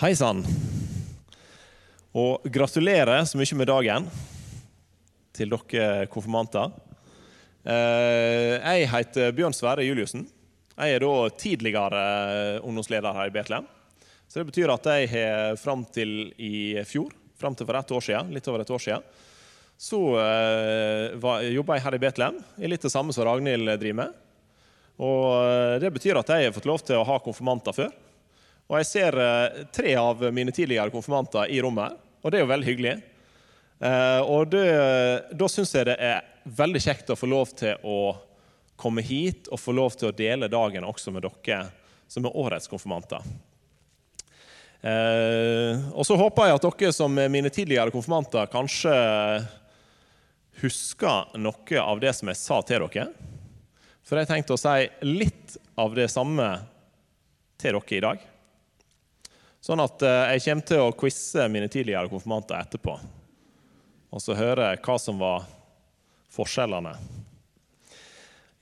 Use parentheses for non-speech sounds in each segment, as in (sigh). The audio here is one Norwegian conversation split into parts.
Hei sann. Og gratulerer så mye med dagen til dere konfirmanter. Eh, Jeg heter Bjørn Sverre Juliussen. Jeg er da tidligere ungdomsleder her i Betlehem. Så det betyr at jeg har fram til i fjor, fram til for ett år siden, litt over et år siden, så uh, jobba jeg her i Betlehem, i litt det samme som Ragnhild driver med. Og eh, Det betyr at jeg har fått lov til å ha konfirmanter før. Og jeg ser uh, tre av mine tidligere konfirmanter i rommet og det er jo veldig hyggelig. Uh, og det, Da syns jeg det er veldig kjekt å få lov til å komme hit og få lov til å dele dagen også med dere som er årets konfirmanter. Eh, og så håper jeg at dere som er mine tidligere konfirmanter, kanskje husker noe av det som jeg sa til dere. For jeg tenkte å si litt av det samme til dere i dag. Sånn at eh, jeg kommer til å quize mine tidligere konfirmanter etterpå. Og så høre hva som var forskjellene.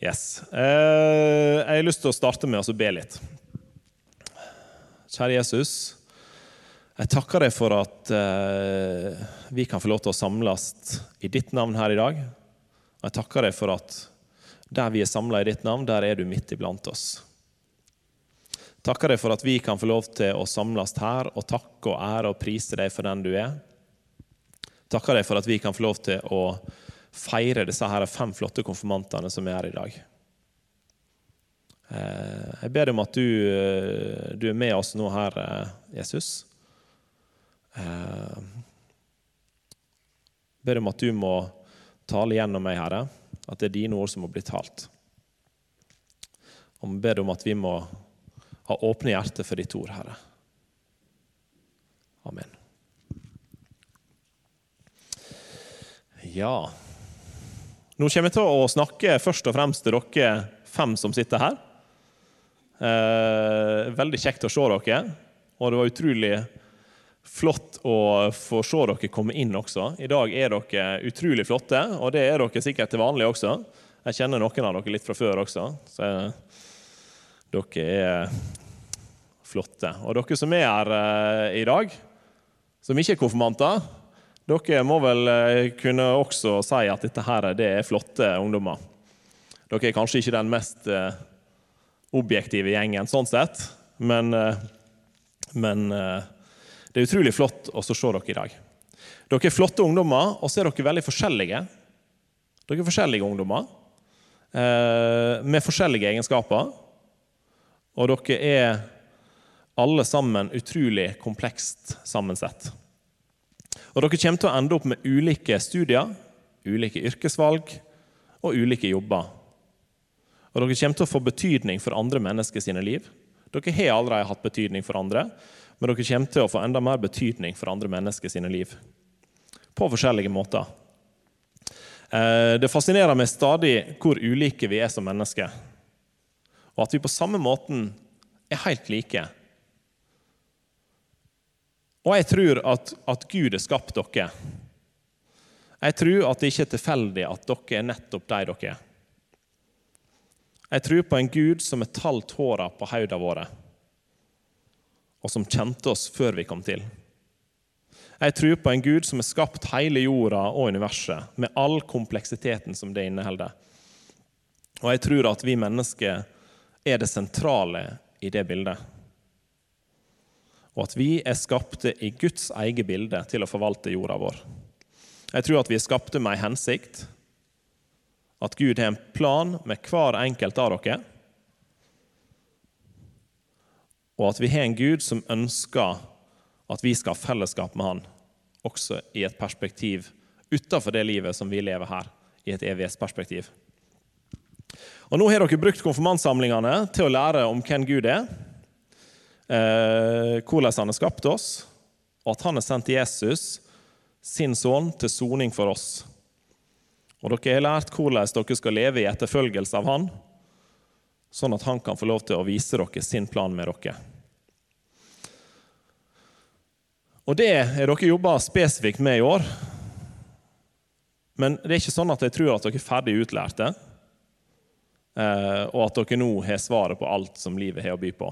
Yes. Eh, jeg har lyst til å starte med å be litt. Kjære Jesus. Jeg takker deg for at eh, vi kan få lov til å samles i ditt navn her i dag. Og jeg takker deg for at der vi er samla i ditt navn, der er du midt iblant oss. Takker deg for at vi kan få lov til å samles her og takke og ære og prise deg for den du er. Takker deg for at vi kan få lov til å feire disse her fem flotte konfirmantene som er her i dag. Eh, jeg ber deg om at du, eh, du er med oss nå her, Jesus. Jeg ber om at du må tale gjennom meg, Herre. At det er dine ord som må bli talt. Og jeg ber om at vi må ha åpne hjerter for ditt ord, Herre. Amen. Ja Nå kommer jeg til å snakke først og fremst til dere fem som sitter her. Eh, veldig kjekt å se dere. Og det var utrolig Flott å få se dere komme inn også. I dag er dere utrolig flotte, og det er dere sikkert til vanlig også. Jeg kjenner noen av dere litt fra før også, så dere er flotte. Og dere som er her eh, i dag, som ikke er konfirmanter, dere må vel eh, kunne også si at dette her det er flotte ungdommer. Dere er kanskje ikke den mest eh, objektive gjengen sånn sett, men, men det er utrolig flott å se dere i dag. Dere er flotte ungdommer, og så er dere veldig forskjellige. Dere er forskjellige ungdommer med forskjellige egenskaper. Og dere er alle sammen utrolig komplekst sammensett. Og dere kommer til å ende opp med ulike studier, ulike yrkesvalg og ulike jobber. Og dere kommer til å få betydning for andre mennesker sine liv. Dere har allerede hatt betydning for andre, men dere kommer til å få enda mer betydning for andre mennesker sine liv. På forskjellige måter. Eh, det fascinerer meg stadig hvor ulike vi er som mennesker. Og at vi på samme måten er helt like. Og jeg tror at, at Gud har skapt dere. Jeg tror at det ikke er tilfeldig at dere er nettopp de dere er. Jeg tror på en Gud som har talt håra på hodene våre og som kjente oss før vi kom til. Jeg tror på en Gud som har skapt hele jorda og universet, med all kompleksiteten som det inneholder. Og jeg tror at vi mennesker er det sentrale i det bildet. Og at vi er skapte i Guds eget bilde til å forvalte jorda vår. Jeg tror at vi er skapte med en hensikt. At Gud har en plan med hver enkelt av dere og at vi har en Gud som ønsker at vi skal ha fellesskap med Han, også i et perspektiv utenfor det livet som vi lever her, i et evighetsperspektiv. Og Nå har dere brukt konfirmantsamlingene til å lære om hvem Gud er, hvordan Han har skapt oss, og at Han har sendt Jesus, sin sønn, til soning for oss. Og Dere har lært hvordan dere skal leve i etterfølgelse av Han, sånn at han kan få lov til å vise dere sin plan med dere. Og det har dere jobba spesifikt med i år. Men det er ikke sånn at jeg tror at dere er ferdig utlærte, eh, og at dere nå har svaret på alt som livet har å by på.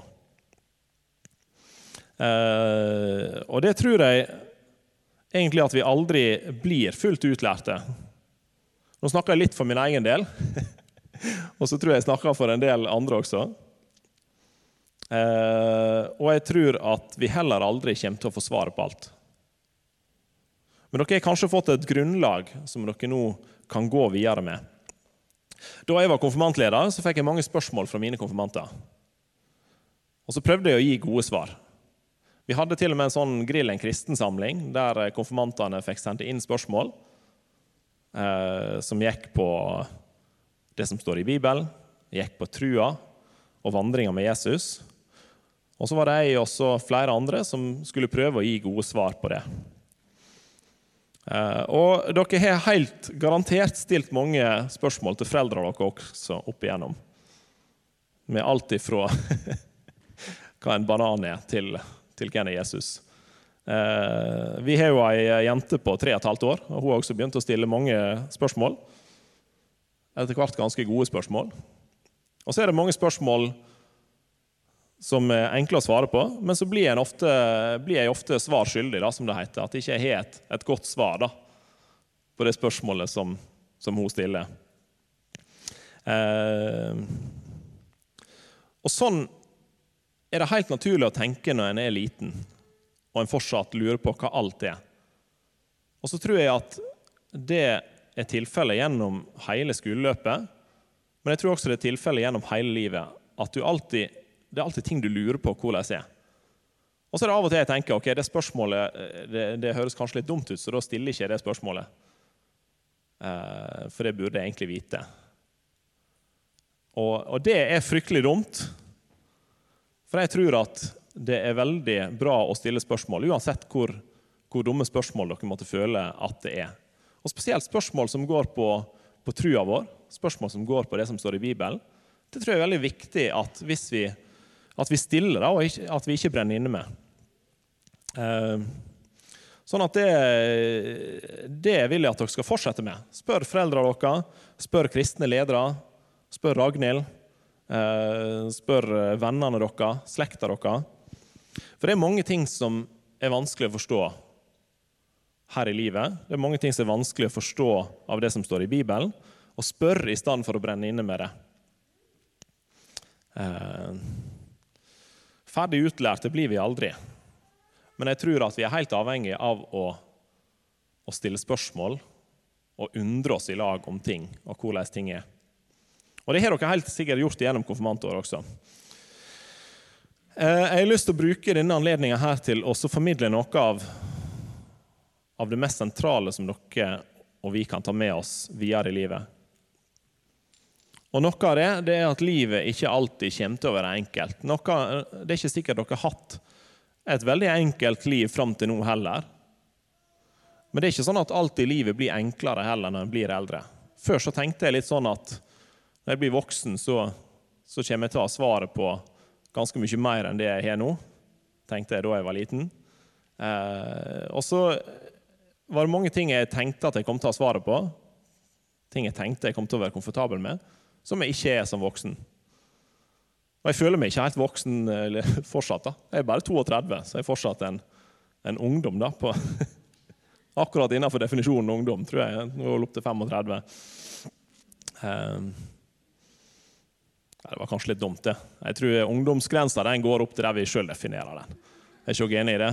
Eh, og det tror jeg egentlig at vi aldri blir fullt utlærte. Nå snakker jeg litt for min egen del, (laughs) og så tror jeg jeg snakker for en del andre også. Eh, og jeg tror at vi heller aldri kommer til å få svaret på alt. Men dere har kanskje fått et grunnlag som dere nå kan gå videre med. Da jeg var konfirmantleder, så fikk jeg mange spørsmål fra mine konfirmanter. Og så prøvde jeg å gi gode svar. Vi hadde til og med en sånn Grill en kristen-samling der konfirmantene fikk sendt inn spørsmål eh, som gikk på det som står i Bibelen, gikk på trua og vandringa med Jesus. Og så var det jeg og flere andre som skulle prøve å gi gode svar på det. Eh, og dere har helt garantert stilt mange spørsmål til foreldrene deres også opp igjennom. Med alt ifra (laughs) hva en banan er, til, til hvem er Jesus. Eh, vi har jo ei jente på tre og et halvt år, og hun har også begynt å stille mange spørsmål. Etter hvert ganske gode spørsmål. Og så er det mange spørsmål som er enkle å svare på, men så blir, jeg ofte, blir jeg ofte svar skyldig, da, som det heter. At jeg ikke har et, et godt svar da, på det spørsmålet som, som hun stiller. Eh, og sånn er det helt naturlig å tenke når en er liten og en fortsatt lurer på hva alt er. Og så tror jeg at det er tilfellet gjennom hele skoleløpet, men jeg tror også det er tilfellet gjennom hele livet. At alltid det er alltid ting du lurer på hvordan det er. Og så er det av og til jeg tenker ok, det spørsmålet eh, det, det høres kanskje litt dumt ut, så da stiller ikke jeg det spørsmålet. Eh, for det burde jeg egentlig vite. Og, og, det er fryktelig dumt. For jeg tror at det er veldig bra å stille spørsmål, uansett hvor, hvor dumme spørsmål dere måtte føle at det er. Og spesielt spørsmål som går på, på trua vår, spørsmål som går på det som står i Bibelen. Det tror jeg er veldig viktig at vi at vi stiller, og ikke, at vi ikke brenner inne med. Uh, sånn at det, det vil jeg at dere skal fortsette med. Spør foreldrene deres, spør kristne ledere, spør Ragnhild. Uh, spør vennene deres, slekta deres. For det er mange ting som er vanskelig å forstå her i livet. Det er mange ting som er vanskelig å forstå av det som står i Bibelen. Og spør i stedet for å brenne inne med det. ferdig Ferdig utlærte blir vi aldri. Men jeg tror at vi er helt avhengig av å, å stille spørsmål og undre oss i lag om ting og hvordan ting er. Og det har dere helt sikkert gjort gjennom konfirmantåret også. Eh, jeg har lyst til å bruke denne anledningen her til å formidle noe av, av det mest sentrale som dere og vi kan ta med oss videre i livet. Og Noe av det, det er at livet ikke alltid kommer til å være enkelt. Noe, det er ikke sikkert dere har hatt et veldig enkelt liv fram til nå heller. Men det er ikke sånn at alt i livet blir enklere heller når en blir eldre. Før så tenkte jeg litt sånn at når jeg blir voksen, så, så kommer jeg til å ha svaret på ganske mye mer enn det jeg har nå, tenkte jeg da jeg var liten. Eh, og så var det mange ting jeg tenkte at jeg kom til å ha svaret på. Ting jeg tenkte jeg kom til å være komfortabel med som jeg ikke er som voksen. Og jeg føler meg ikke helt voksen eller, (laughs) fortsatt. da. Jeg er bare 32, så jeg er fortsatt en, en ungdom. da, på (laughs) Akkurat innenfor definisjonen ungdom, tror jeg. Nå er jeg opp til 35. Um, det var kanskje litt dumt, det. Jeg tror ungdomsgrensa den går opp til der vi sjøl definerer den. Jeg er ikke dere enig i det?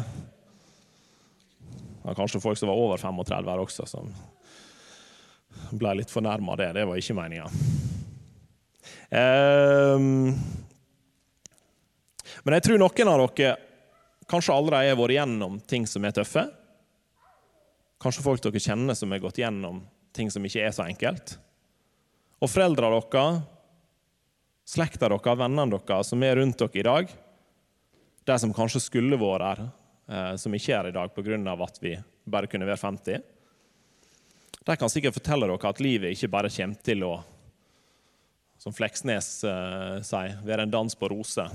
Det var kanskje folk som var over 35 her også, som ble litt fornærma av det. Det var ikke meninga. Um, men jeg tror noen av dere kanskje allerede har vært gjennom ting som er tøffe. Kanskje folk dere kjenner som har gått gjennom ting som ikke er så enkelt. Og foreldra deres, slekta deres, vennene deres som er rundt dere i dag, de som kanskje skulle vært her, eh, som ikke er i dag pga. at vi bare kunne være 50, de kan sikkert fortelle dere at livet ikke bare kommer til å som Fleksnes eh, sier, være en dans på roser.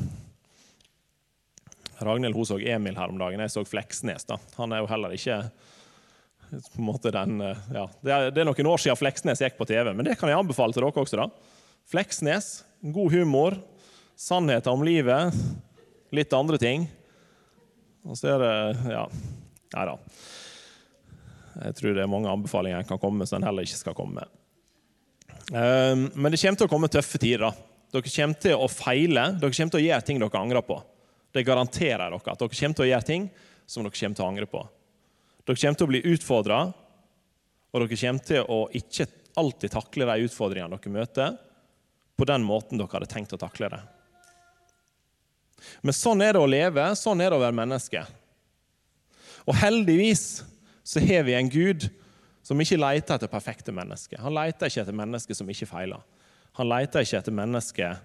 Ragnhild hun så Emil her om dagen. Jeg så Fleksnes. da. Han er jo heller ikke på en måte den, uh, ja. det, er, det, er, noen år siden Fleksnes gikk på TV, men det kan jeg anbefale til dere også. da. Fleksnes, god humor, sannheter om livet, litt andre ting. Og så er det Ja, nei da. Jeg tror det er mange anbefalinger en kan komme med som en heller ikke skal komme med. Um, men det kommer til å komme tøffe tider. da. Dere kommer til å feile. Dere kommer til å gjøre ting dere angrer på. Det garanterer dere. at Dere kommer til å gjøre ting som dere kommer til å angre på. Dere kommer til å bli utfordra, og dere kommer til å ikke alltid takle de utfordringene dere møter, på den måten dere hadde tenkt å takle det. Men sånn er det å leve, sånn er det å være menneske. Og heldigvis så har vi en Gud som ikke leter etter perfekte mennesker. Han leter ikke etter mennesker som ikke feiler. Han leter ikke etter mennesker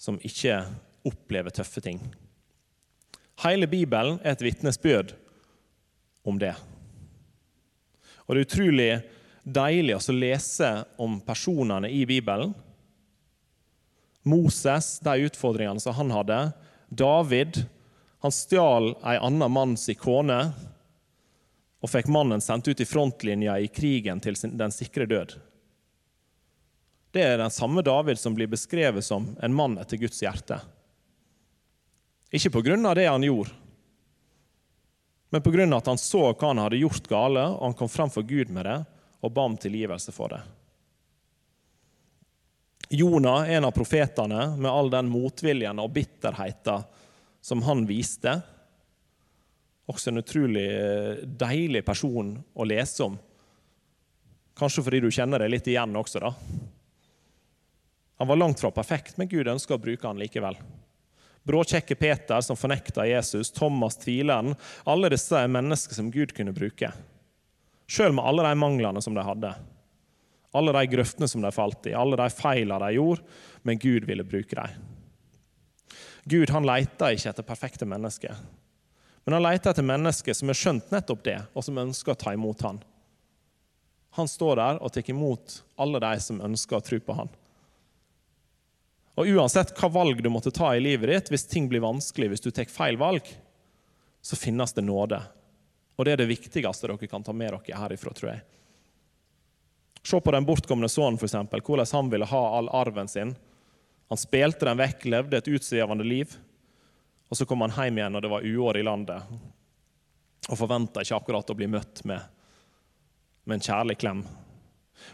som ikke opplever tøffe ting. Hele Bibelen er et vitnesbyrd om det. Og det er utrolig deilig å lese om personene i Bibelen. Moses, de utfordringene som han hadde. David, han stjal en annen manns kone og fikk mannen sendt ut i frontlinja i krigen til den sikre død. Det er den samme David som blir beskrevet som en mann etter Guds hjerte. Ikke pga. det han gjorde, men pga. at han så hva han hadde gjort gale, og han kom frem for Gud med det og ba om tilgivelse for det. Jonah, en av profetene, med all den motviljen og bitterheten som han viste. Også en utrolig eh, deilig person å lese om. Kanskje fordi du kjenner det litt igjen også, da. Han var langt fra perfekt, men Gud ønsker å bruke han likevel. Bråkjekke Peter, som fornekta Jesus, Thomas tvileren Alle disse er mennesker som Gud kunne bruke. Sjøl med alle de manglene som de hadde. Alle de grøftene som de falt i, alle de feilene de gjorde, men Gud ville bruke dem. Gud han leter ikke etter perfekte mennesker, men han leter etter mennesker som har skjønt nettopp det, og som ønsker å ta imot han. Han står der og tar imot alle de som ønsker å tro på han. Og uansett hva valg du måtte ta i livet ditt, hvis ting blir vanskelig, hvis du tar feil valg, så finnes det nåde. Og det er det viktigste dere kan ta med dere herifra, tror jeg. Se på den bortkomne sønnen, f.eks. Hvordan han ville ha all arven sin. Han spilte den vekk, levde et utsvevende liv. Og så kom han hjem igjen når det var uår i landet, og forventa ikke akkurat å bli møtt med, med en kjærlig klem.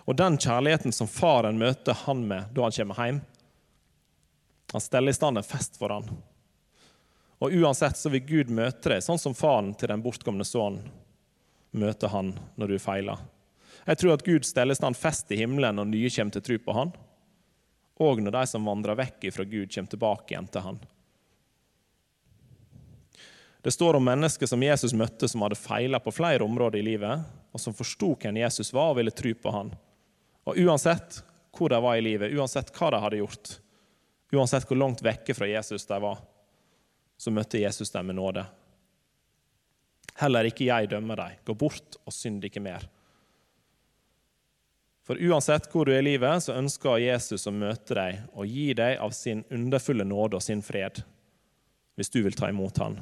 Og den kjærligheten som faren møter han med da han kommer hjem, han steller i stand en fest for han. Og uansett så vil Gud møte deg, sånn som faren til den bortkomne sønnen møter han når du feiler. Jeg tror at Gud steller stand fest i himmelen når nye kommer til tro på han, og når de som vandrer vekk fra Gud, kommer tilbake igjen til han. Det står om mennesker som Jesus møtte, som hadde feila på flere områder i livet, og som forsto hvem Jesus var og ville tro på han. Og Uansett hvor de var i livet, uansett hva de hadde gjort, Uansett hvor langt vekke fra Jesus de var, så møtte Jesus dem med nåde. Heller ikke jeg dømmer deg. Gå bort og synd ikke mer. For uansett hvor du er i livet, så ønsker Jesus å møte deg og gi deg av sin underfulle nåde og sin fred, hvis du vil ta imot han.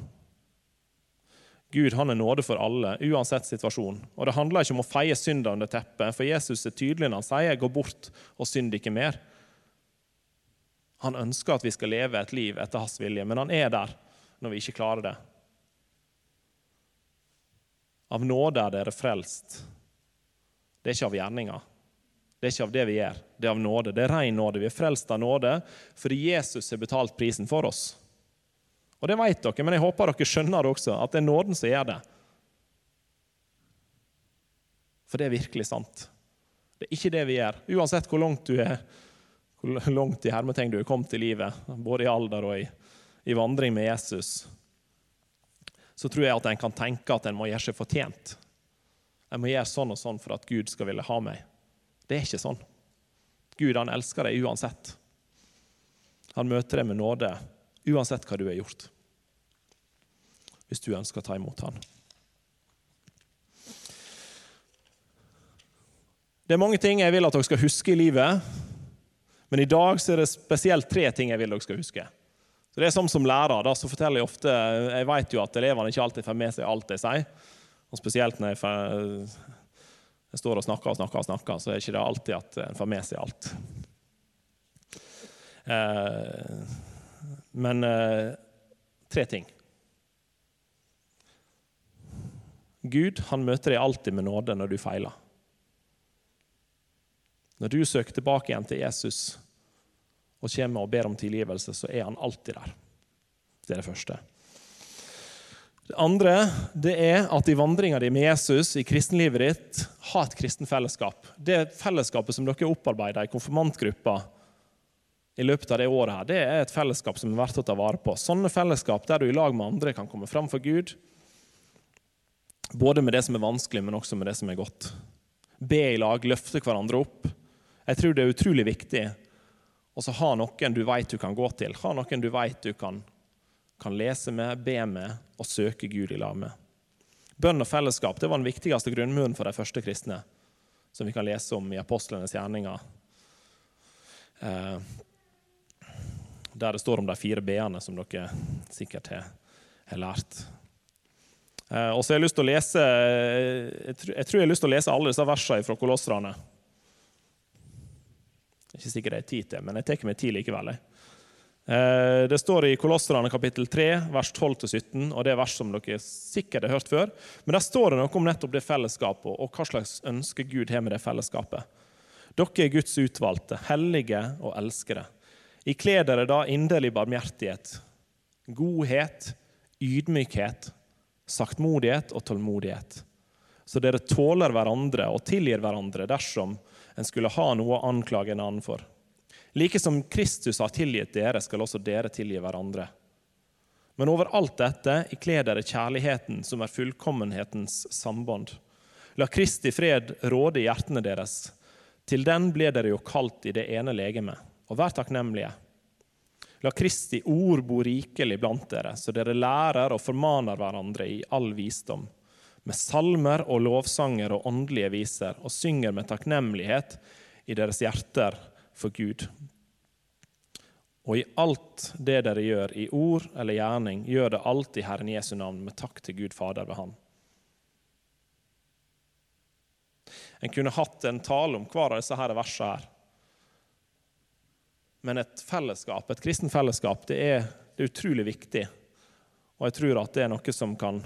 Gud han er nåde for alle, uansett situasjon. Og Det handler ikke om å feie synder under teppet, for Jesus er tydelig når han sier 'gå bort og synd ikke mer'. Han ønsker at vi skal leve et liv etter hans vilje, men han er der når vi ikke klarer det. Av nåde er dere frelst. Det er ikke av gjerninger. Det er ikke av det vi gjør. Det er av nåde. Det er ren nåde. Vi er frelst av nåde fordi Jesus har betalt prisen for oss. Og det vet dere, men jeg håper dere skjønner det også, at det er nåden som gjør det. For det er virkelig sant. Det er ikke det vi gjør. Uansett hvor langt du er hvor langt i hermetegn du er kommet i livet, både i alder og i, i vandring med Jesus, så tror jeg at en kan tenke at en må gjøre seg fortjent. En må gjøre sånn og sånn for at Gud skal ville ha meg. Det er ikke sånn. Gud han elsker deg uansett. Han møter deg med nåde uansett hva du har gjort. Hvis du ønsker å ta imot han. Det er mange ting jeg vil at dere skal huske i livet. Men i dag er det spesielt tre ting jeg vil dere skal huske. Så det er som som lærer, da, så forteller Jeg ofte, jeg vet jo at elevene ikke alltid får med seg alt jeg sier. Og Spesielt når jeg, får, jeg står og snakker og snakker, og snakker, så er det ikke alltid at en får med seg alt. Eh, men eh, tre ting. Gud han møter deg alltid med nåde når du feiler. Når du søker tilbake igjen til Jesus og kommer og ber om tilgivelse, så er han alltid der. Det er det første. Det andre det er at i vandringa di med Jesus, i kristenlivet ditt, ha et kristen fellesskap. Det fellesskapet som dere opparbeider i konfirmantgruppa i løpet av det året, her, det er et fellesskap som er verdt å ta vare på. Sånne fellesskap der du i lag med andre kan komme fram for Gud, både med det som er vanskelig, men også med det som er godt. Be i lag, løfte hverandre opp. Jeg tror det er utrolig viktig og så ha noen du vet du kan gå til. Ha noen du vet du kan, kan lese med, be med og søke Gud i lag med. Bønn og fellesskap det var den viktigste grunnmuren for de første kristne, som vi kan lese om i apostlenes gjerninger. Eh, der det står om de fire b-ene, som dere sikkert har, har lært. Eh, og så har jeg lyst til å lese jeg tror, jeg har lyst til å lese alle disse versene fra Kolosserne. Ikke sikkert det er tid til, men jeg tar meg tid likevel. Eh, det står i Kolosserne kapittel 3, vers 12-17, og det er vers som dere sikkert har hørt før. Men der står det noe om nettopp det fellesskapet, og hva slags ønske Gud har med det fellesskapet. Dere er Guds utvalgte, hellige og elskede. Ikle dere da inderlig barmhjertighet, godhet, ydmykhet, saktmodighet og tålmodighet. Så dere tåler hverandre og tilgir hverandre dersom en skulle ha noe å anklage en annen for. Like som Kristus har tilgitt dere, skal også dere tilgi hverandre. Men over alt dette ikle dere kjærligheten, som er fullkommenhetens samband. La Kristi fred råde i hjertene deres. Til den ble dere jo kalt i det ene legemet. Og vær takknemlige. La Kristi ord bo rikelig blant dere, så dere lærer og formaner hverandre i all visdom med salmer og lovsanger og åndelige viser, og synger med takknemlighet i deres hjerter for Gud. Og i alt det dere gjør, i ord eller gjerning, gjør det alltid Herren Jesu navn, med takk til Gud Fader ved Han. En kunne hatt en tale om hver av disse her versene her. Men et fellesskap, et kristen fellesskap, det er, det er utrolig viktig. Og jeg tror at det er noe som kan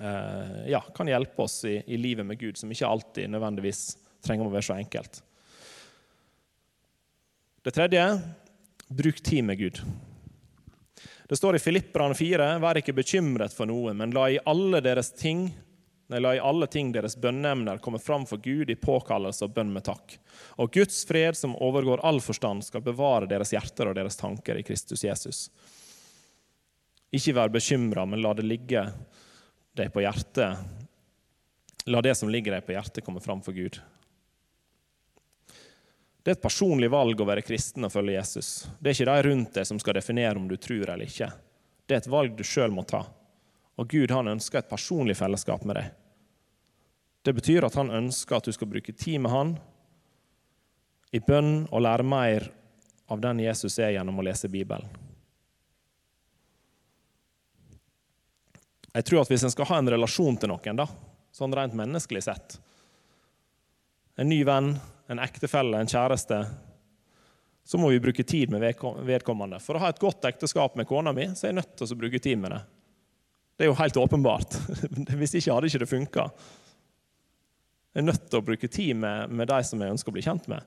Eh, ja, kan hjelpe oss i, i, livet med Gud, som ikke alltid nødvendigvis trenger å være så enkelt. Det tredje bruk tid med Gud. Det står i Filipperne 4.: Vær ikke bekymret for noe, men la i alle deres ting nei, la i alle ting deres bønneemner komme fram for Gud i påkallelse og bønn med takk. Og Guds fred, som overgår all forstand, skal bevare deres hjerter og deres tanker i Kristus Jesus. Ikke vær bekymra, men la det ligge deg på hjertet La det som ligger deg på hjertet, komme fram for Gud. Det er et personlig valg å være kristen og følge Jesus. Det er ikke de rundt deg som skal definere om du tror eller ikke. Det er et valg du sjøl må ta. Og Gud han ønsker et personlig fellesskap med deg. Det betyr at han ønsker at du skal bruke tid med han i bønn og lære mer av den Jesus er gjennom å lese Bibelen. Jeg tror at hvis en skal ha en relasjon til noen, da, sånn rent menneskelig sett En ny venn, en ektefelle, en kjæreste Så må vi bruke tid med vedkommende. For å ha et godt ekteskap med kona mi, så er jeg nødt til å bruke tid med det. Det er jo helt åpenbart. (laughs) Hvis ikke hadde ikke det funka. Jeg er nødt til å bruke tid med, med de som jeg ønsker å bli kjent med.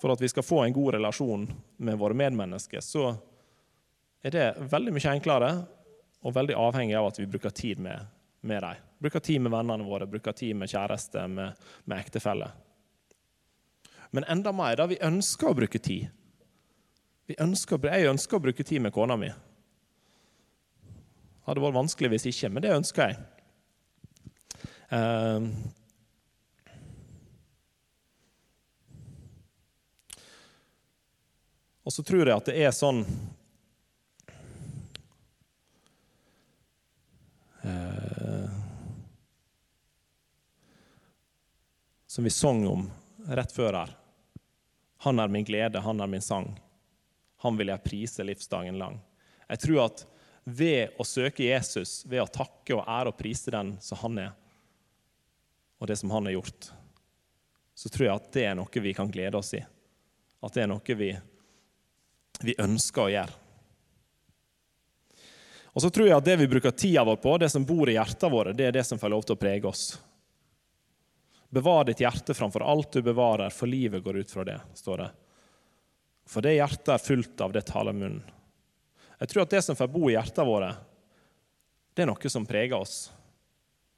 For at vi skal få en god relasjon med våre medmennesker, så er det veldig mye enklere og veldig avhengig av at vi bruker tid med, med dem. Bruker tid med vennene våre, bruker tid med kjæreste, med, med ektefelle. Men enda mer, da vi ønsker å bruke tid. Ønsker, jeg ønsker å bruke tid med kona mi. Det hadde vært vanskelig hvis ikke, men det ønsker jeg. Uh, og så tror jeg at det er sånn som vi sang om rett før her. Han er min glede, han er min sang. Han vil jeg prise livsdagen lang. Jeg tror at ved å søke Jesus, ved å takke og ære og prise den som han er, og det som han har gjort, så tror jeg at det er noe vi kan glede oss i. At det er noe vi, vi ønsker å gjøre. Og så tror jeg at det vi bruker tida vår på, det som bor i hjertet våre, det er det som får lov til å prege oss. Bevar ditt hjerte framfor alt du bevarer, for livet går ut fra det, står det. For det hjertet er fullt av, det taler munnen. Jeg tror at det som får bo i hjertet våre, det er noe som preger oss.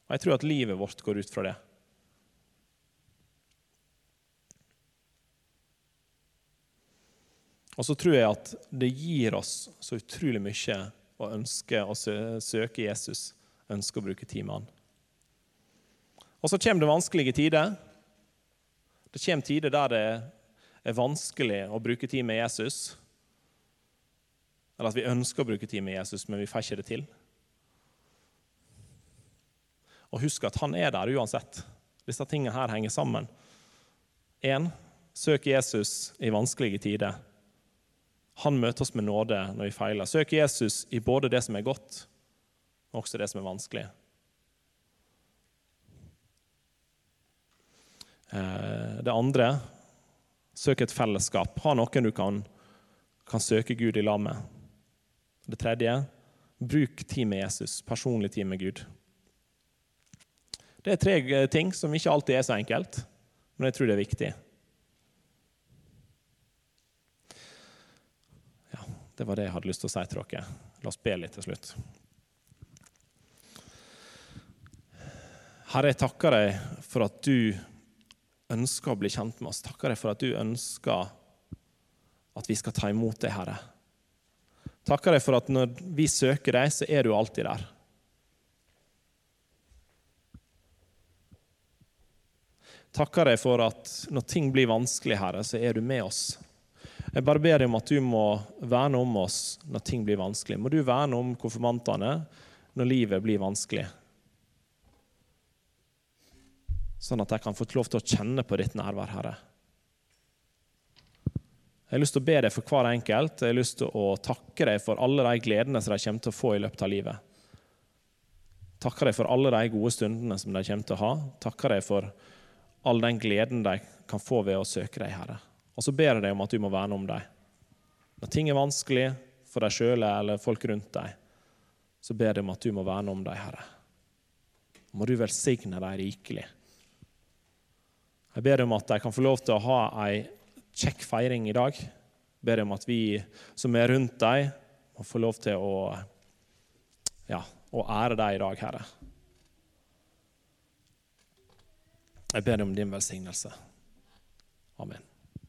Og jeg tror at livet vårt går ut fra det. Og så tror jeg at det gir oss så utrolig mye å ønske å søke Jesus, ønske å bruke tid med han. Og så kommer det vanskelige tider. Det kommer tider der det er vanskelig å bruke tid med Jesus. Eller at vi ønsker å bruke tid med Jesus, men vi får ikke det til. Og husk at han er der uansett. Disse tingene her henger sammen. 1. Søk Jesus i vanskelige tider. Han møter oss med nåde når vi feiler. Søk Jesus i både det som er godt, og også det som er vanskelig. Det andre søk et fellesskap. Ha noen du kan, kan søke Gud i lag med. Det tredje bruk tid med Jesus, personlig tid med Gud. Det er tre ting som ikke alltid er så enkelt, men jeg tror det er viktig. Ja, Det var det jeg hadde lyst til å si til dere. La oss be litt til slutt. Herre, jeg takker deg for at du ønsker å bli kjent med oss. Takker deg for at du ønsker at vi skal ta imot deg, Herre. Takker deg for at når vi søker deg, så er du alltid der. Takker deg for at når ting blir vanskelig, Herre, så er du med oss. Jeg bare ber deg om at du må verne om oss når ting blir vanskelig. Må du verne om konfirmantene når livet blir vanskelig. Sånn at de kan få lov til å kjenne på ditt nærvær, Herre. Jeg har lyst til å be deg for hver enkelt. Jeg har lyst til å takke deg for alle de gledene som de kommer til å få i løpet av livet. Takker deg for alle de gode stundene som de kommer til å ha. Takker deg for all den gleden de kan få ved å søke deg, Herre. Og så ber jeg deg om at du må verne om dem. Når ting er vanskelig for deg sjøl eller folk rundt deg, så ber jeg deg om at du må verne om dem, Herre. Må du velsigne dem rikelig. Jeg ber om at jeg kan få lov til å ha ei kjekk feiring i dag. Jeg ber om at vi som er rundt deg, må få lov til å, ja, å ære deg i dag, Herre. Jeg ber om din velsignelse. Amen.